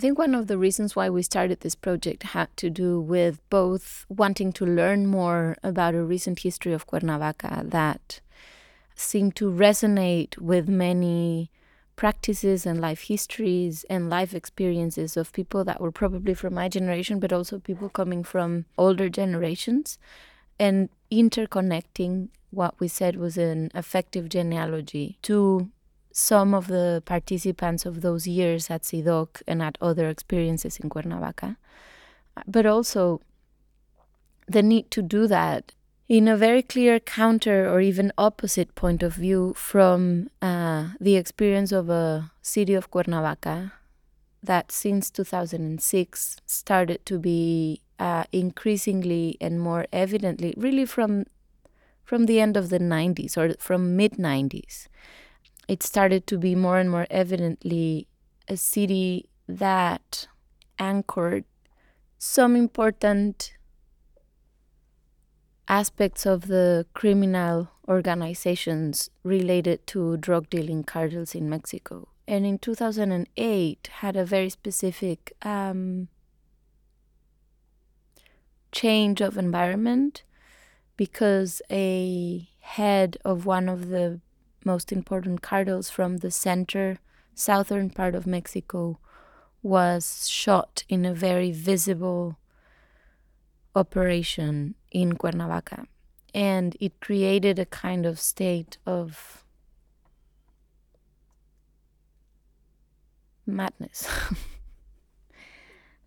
I think one of the reasons why we started this project had to do with both wanting to learn more about a recent history of Cuernavaca that seemed to resonate with many practices and life histories and life experiences of people that were probably from my generation, but also people coming from older generations, and interconnecting what we said was an effective genealogy to some of the participants of those years at CIDOC and at other experiences in Cuernavaca, but also the need to do that in a very clear counter or even opposite point of view from uh, the experience of a city of Cuernavaca that since 2006 started to be uh, increasingly and more evidently, really from from the end of the 90s or from mid 90s, it started to be more and more evidently a city that anchored some important aspects of the criminal organizations related to drug dealing cartels in Mexico. And in 2008 had a very specific um, change of environment because a head of one of the most important cartels from the center, southern part of Mexico, was shot in a very visible operation in Cuernavaca. And it created a kind of state of madness.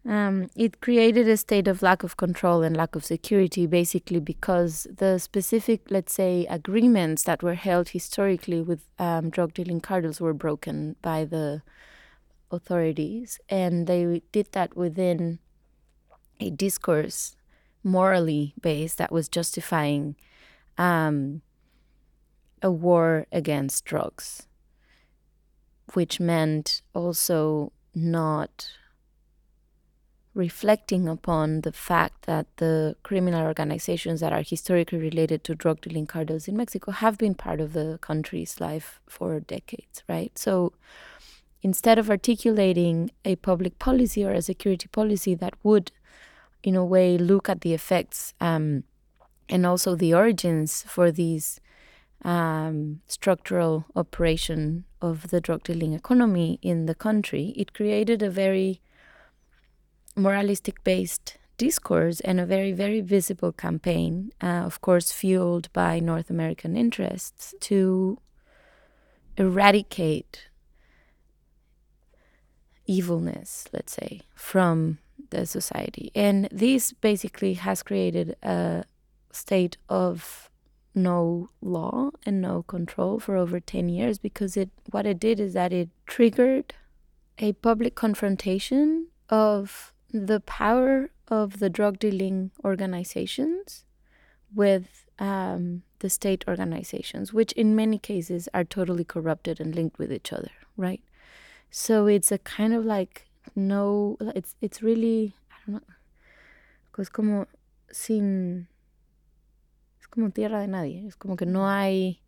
Um, it created a state of lack of control and lack of security, basically because the specific, let's say, agreements that were held historically with um, drug dealing cartels were broken by the authorities, and they did that within a discourse morally based that was justifying um, a war against drugs, which meant also not reflecting upon the fact that the criminal organizations that are historically related to drug dealing cartels in Mexico have been part of the country's life for decades, right? So instead of articulating a public policy or a security policy that would, in a way, look at the effects um, and also the origins for these um, structural operation of the drug dealing economy in the country, it created a very moralistic based discourse and a very, very visible campaign, uh, of course, fueled by North American interests, to eradicate evilness, let's say, from the society. And this basically has created a state of no law and no control for over 10 years because it what it did is that it triggered a public confrontation of the power of the drug dealing organizations with um, the state organizations, which in many cases are totally corrupted and linked with each other, right? So it's a kind of like no, it's it's really I don't know, es como sin, es como tierra de nadie, es como que no hay,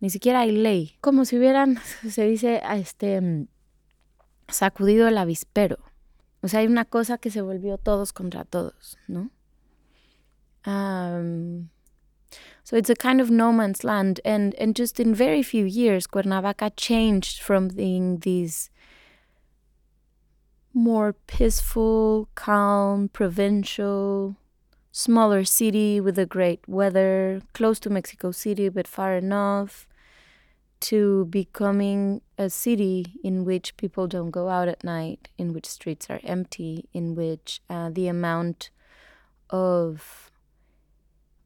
ni siquiera hay ley, como si hubieran, se dice, este, sacudido el avispero. O sea, hay una cosa que se volvió todos contra todos, ¿no? Um, so it's a kind of no man's land, and and just in very few years, Cuernavaca changed from being these more peaceful, calm, provincial, smaller city with a great weather, close to Mexico City but far enough, to becoming a city in which people don't go out at night, in which streets are empty, in which uh, the amount of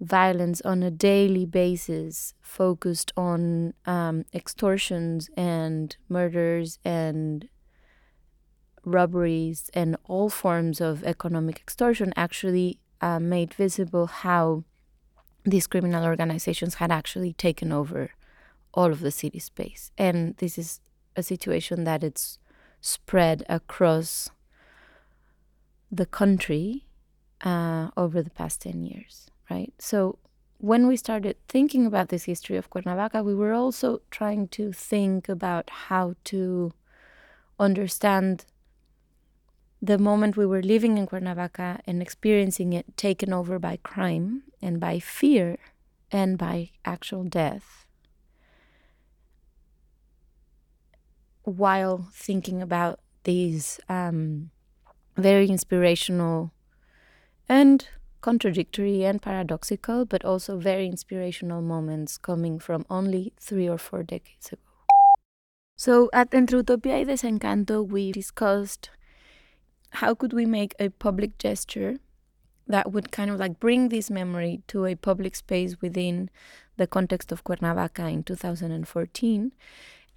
violence on a daily basis focused on um, extortions and murders and robberies and all forms of economic extortion actually uh, made visible how these criminal organizations had actually taken over all of the city space. And this is a situation that it's spread across the country uh, over the past 10 years, right? So when we started thinking about this history of Cuernavaca, we were also trying to think about how to understand the moment we were living in Cuernavaca and experiencing it taken over by crime and by fear and by actual death, while thinking about these um, very inspirational and contradictory and paradoxical, but also very inspirational moments coming from only three or four decades ago. So at Entre Utopia y Desencanto, we discussed how could we make a public gesture that would kind of like bring this memory to a public space within the context of Cuernavaca in 2014.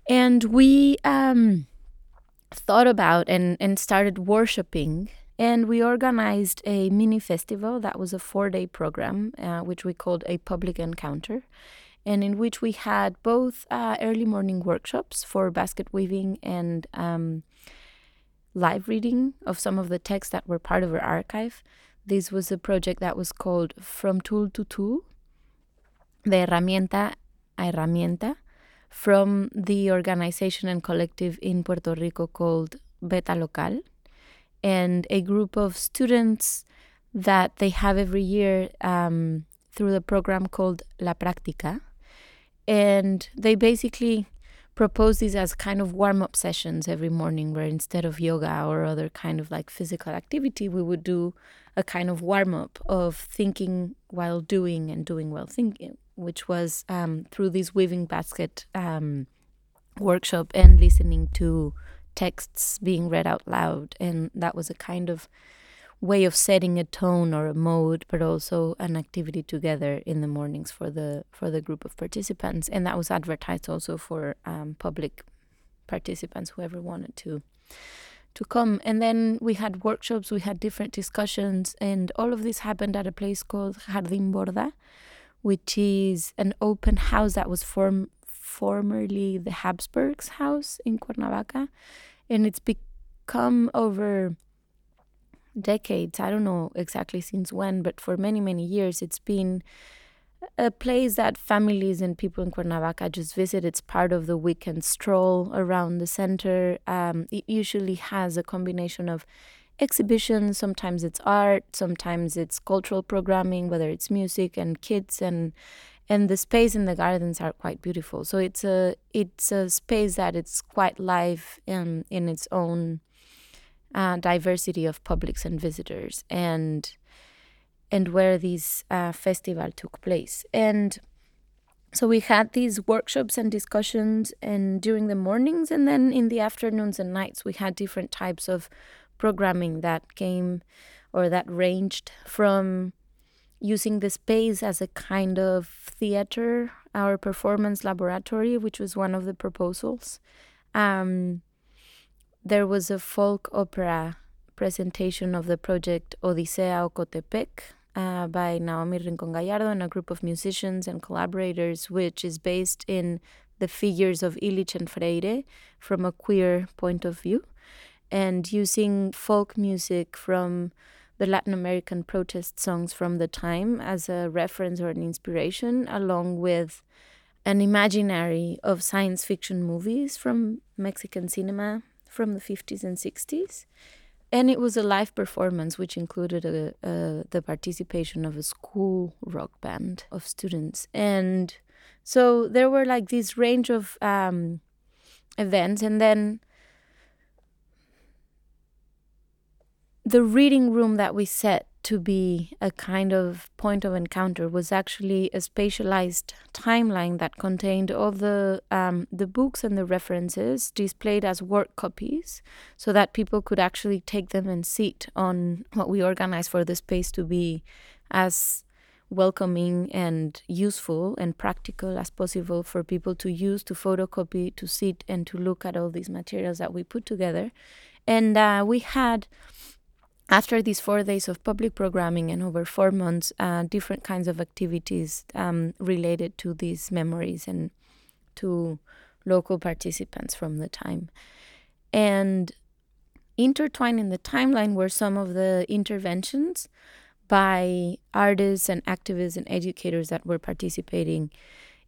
And we um, thought about and, and started worshiping. And we organized a mini festival that was a four day program, uh, which we called a public encounter and in which we had both uh, early morning workshops for basket weaving and um, live reading of some of the texts that were part of our archive. This was a project that was called From Tool to Tool, de herramienta a herramienta, from the organization and collective in Puerto Rico called Beta Local, and a group of students that they have every year um, through the program called La Práctica, and they basically propose these as kind of warm up sessions every morning, where instead of yoga or other kind of like physical activity, we would do a kind of warm up of thinking while doing and doing while thinking, which was um, through this weaving basket um, workshop and listening to texts being read out loud. And that was a kind of way of setting a tone or a mode, but also an activity together in the mornings for the for the group of participants, and that was advertised also for um, public participants, whoever wanted to to come. And then we had workshops, we had different discussions, and all of this happened at a place called Jardín Borda, which is an open house that was form formerly the Habsburgs house in Cuernavaca, and it's become over decades, I don't know exactly since when, but for many, many years, it's been a place that families and people in Cuernavaca just visit. It's part of the weekend stroll around the center. Um, it usually has a combination of exhibitions, sometimes it's art, sometimes it's cultural programming, whether it's music and kids and and the space in the gardens are quite beautiful. So it's a it's a space that it's quite live in in its own uh, diversity of publics and visitors and and where this uh, festival took place and so we had these workshops and discussions and during the mornings and then in the afternoons and nights we had different types of programming that came or that ranged from using the space as a kind of theater our performance laboratory which was one of the proposals. Um, there was a folk opera presentation of the project Odisea Ocotepec uh, by Naomi Rincon Gallardo and a group of musicians and collaborators, which is based in the figures of Illich and Freire from a queer point of view, and using folk music from the Latin American protest songs from the time as a reference or an inspiration, along with an imaginary of science fiction movies from Mexican cinema from the 50s and 60s. And it was a live performance, which included a, a, the participation of a school rock band of students. And so there were like this range of um, events. And then the reading room that we set to be a kind of point of encounter was actually a spatialized timeline that contained all the um, the books and the references displayed as work copies, so that people could actually take them and sit on what we organized for the space to be as welcoming and useful and practical as possible for people to use to photocopy to sit and to look at all these materials that we put together. And uh, we had after these four days of public programming and over four months, uh, different kinds of activities um, related to these memories and to local participants from the time. And intertwined in the timeline were some of the interventions by artists and activists and educators that were participating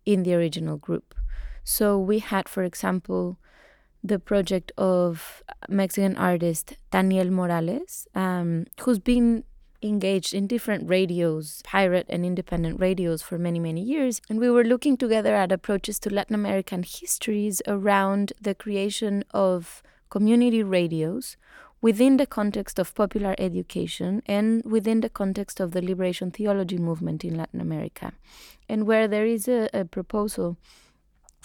in the original group. So we had, for example, the project of Mexican artist Daniel Morales, um, who's been engaged in different radios, pirate and independent radios, for many, many years. And we were looking together at approaches to Latin American histories around the creation of community radios within the context of popular education and within the context of the liberation theology movement in Latin America. And where there is a, a proposal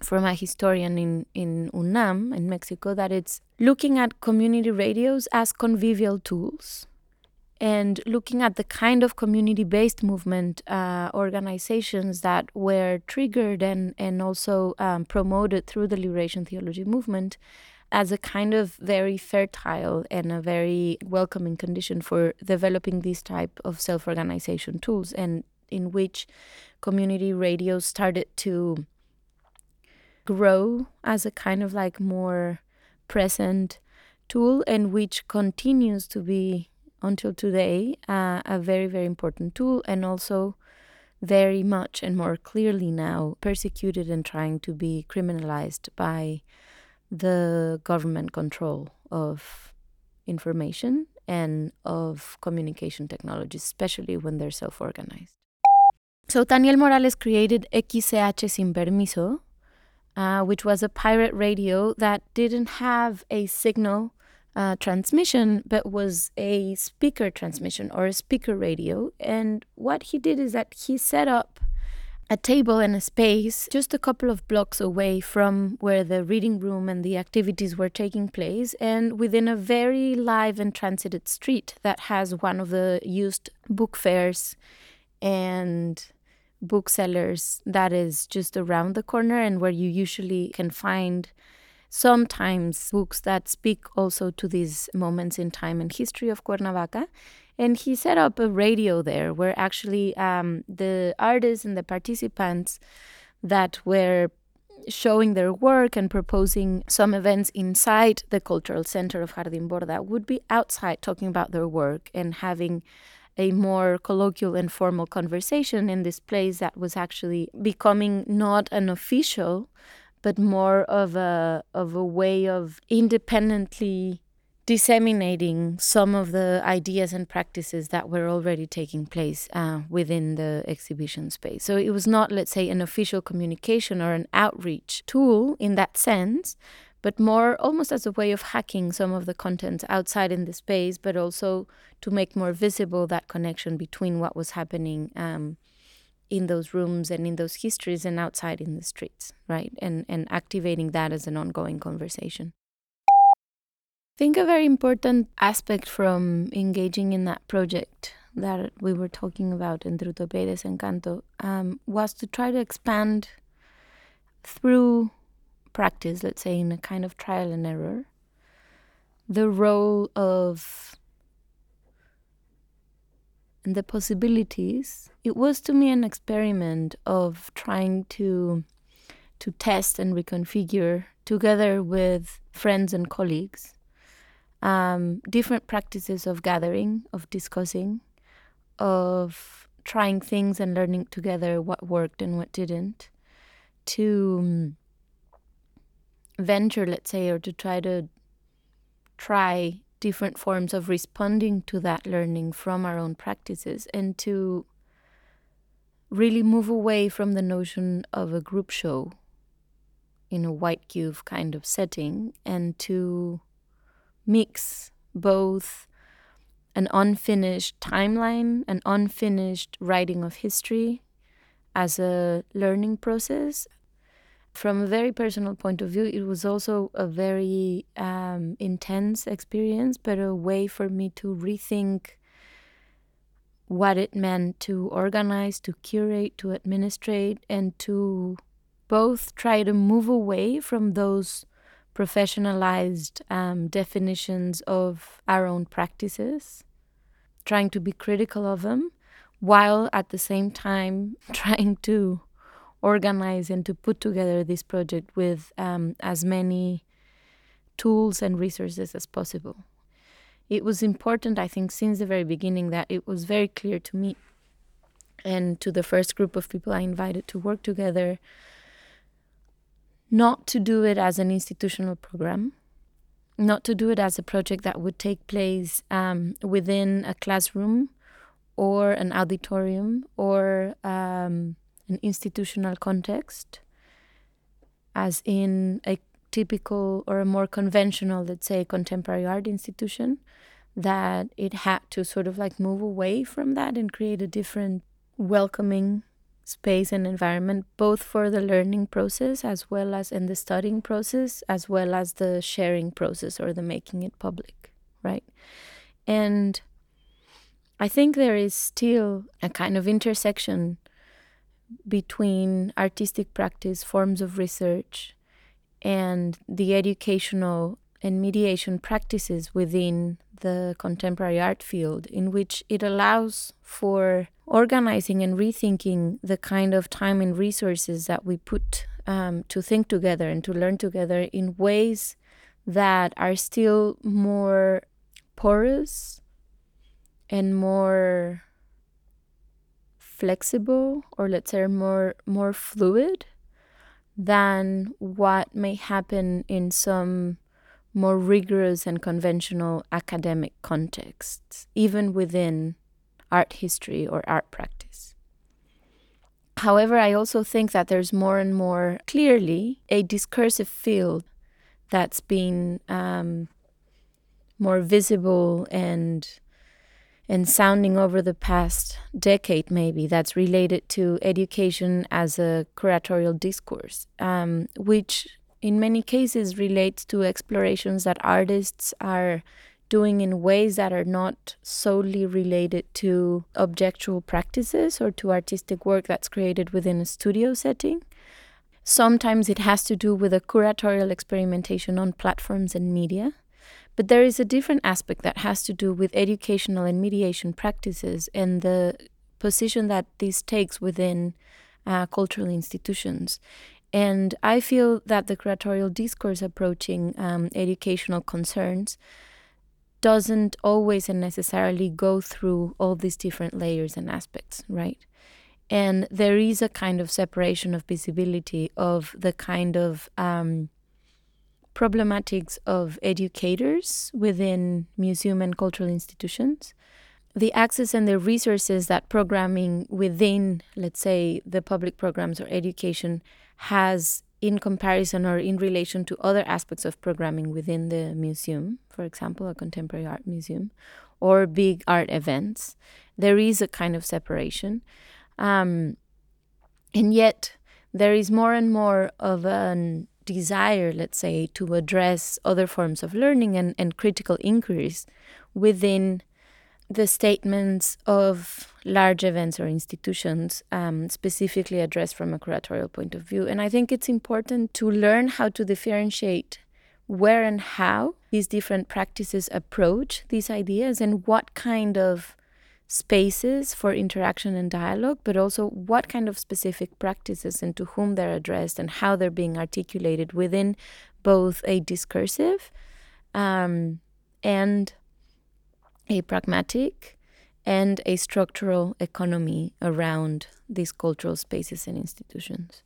from a historian in, in UNAM in Mexico that it's looking at community radios as convivial tools and looking at the kind of community based movement uh, organizations that were triggered and, and also um, promoted through the liberation theology movement as a kind of very fertile and a very welcoming condition for developing these type of self organization tools and in which community radios started to grow as a kind of like more present tool and which continues to be until today uh, a very, very important tool and also very much and more clearly now persecuted and trying to be criminalized by the government control of information and of communication technologies, especially when they're self organized. So, Daniel Morales created XCH Sin Permiso, uh, which was a pirate radio that didn't have a signal uh, transmission, but was a speaker transmission or a speaker radio. And what he did is that he set up a table and a space just a couple of blocks away from where the reading room and the activities were taking place, and within a very live and transited street that has one of the used book fairs and booksellers that is just around the corner and where you usually can find sometimes books that speak also to these moments in time and history of Cuernavaca. And he set up a radio there where actually um, the artists and the participants that were showing their work and proposing some events inside the cultural center of Jardín Borda would be outside talking about their work and having a more colloquial and formal conversation in this place that was actually becoming not an official but more of a of a way of independently disseminating some of the ideas and practices that were already taking place uh, within the exhibition space. So it was not, let's say, an official communication or an outreach tool in that sense, but more almost as a way of hacking some of the content outside in the space, but also to make more visible that connection between what was happening um, in those rooms and in those histories and outside in the streets, right? And and activating that as an ongoing conversation. I think a very important aspect from engaging in that project that we were talking about in Utopía y Desencanto um, was to try to expand through practice, let's say in a kind of trial and error, the role of and the possibilities, it was to me an experiment of trying to to test and reconfigure together with friends and colleagues um, different practices of gathering, of discussing, of trying things and learning together what worked and what didn't, to venture, let's say, or to try to try different forms of responding to that learning from our own practices and to really move away from the notion of a group show in a white cube kind of setting and to mix both an unfinished timeline, an unfinished writing of history as a learning process, from a very personal point of view, it was also a very um, intense experience, but a way for me to rethink what it meant to organize, to curate, to administrate, and to both try to move away from those professionalized um, definitions of our own practices, trying to be critical of them, while at the same time trying to organize and to put together this project with um, as many tools and resources as possible. It was important, I think, since the very beginning that it was very clear to me and to the first group of people I invited to work together not to do it as an institutional program, not to do it as a project that would take place um, within a classroom or an auditorium or um, an institutional context, as in a typical or a more conventional, let's say, contemporary art institution, that it had to sort of like move away from that and create a different, welcoming space and environment, both for the learning process as well as in the studying process, as well as the sharing process or the making it public, right? And I think there is still a kind of intersection between artistic practice, forms of research, and the educational and mediation practices within the contemporary art field, in which it allows for organizing and rethinking the kind of time and resources that we put um, to think together and to learn together in ways that are still more porous and more flexible or let's say more more fluid than what may happen in some more rigorous and conventional academic contexts even within art history or art practice. However, I also think that there's more and more clearly a discursive field that's been um, more visible and and sounding over the past decade, maybe that's related to education as a curatorial discourse, um, which in many cases relates to explorations that artists are doing in ways that are not solely related to objectual practices or to artistic work that's created within a studio setting. Sometimes it has to do with a curatorial experimentation on platforms and media. But there is a different aspect that has to do with educational and mediation practices and the position that this takes within uh, cultural institutions. And I feel that the curatorial discourse approaching um, educational concerns doesn't always and necessarily go through all these different layers and aspects, right? And there is a kind of separation of visibility of the kind of um, problematics of educators within museum and cultural institutions, the access and the resources that programming within, let's say, the public programs or education has in comparison or in relation to other aspects of programming within the museum, for example, a contemporary art museum, or big art events, there is a kind of separation. Um, and yet, there is more and more of a desire, let's say, to address other forms of learning and, and critical inquiries within the statements of large events or institutions um, specifically addressed from a curatorial point of view. And I think it's important to learn how to differentiate where and how these different practices approach these ideas and what kind of spaces for interaction and dialogue, but also what kind of specific practices and to whom they're addressed and how they're being articulated within both a discursive um, and a pragmatic and a structural economy around these cultural spaces and institutions.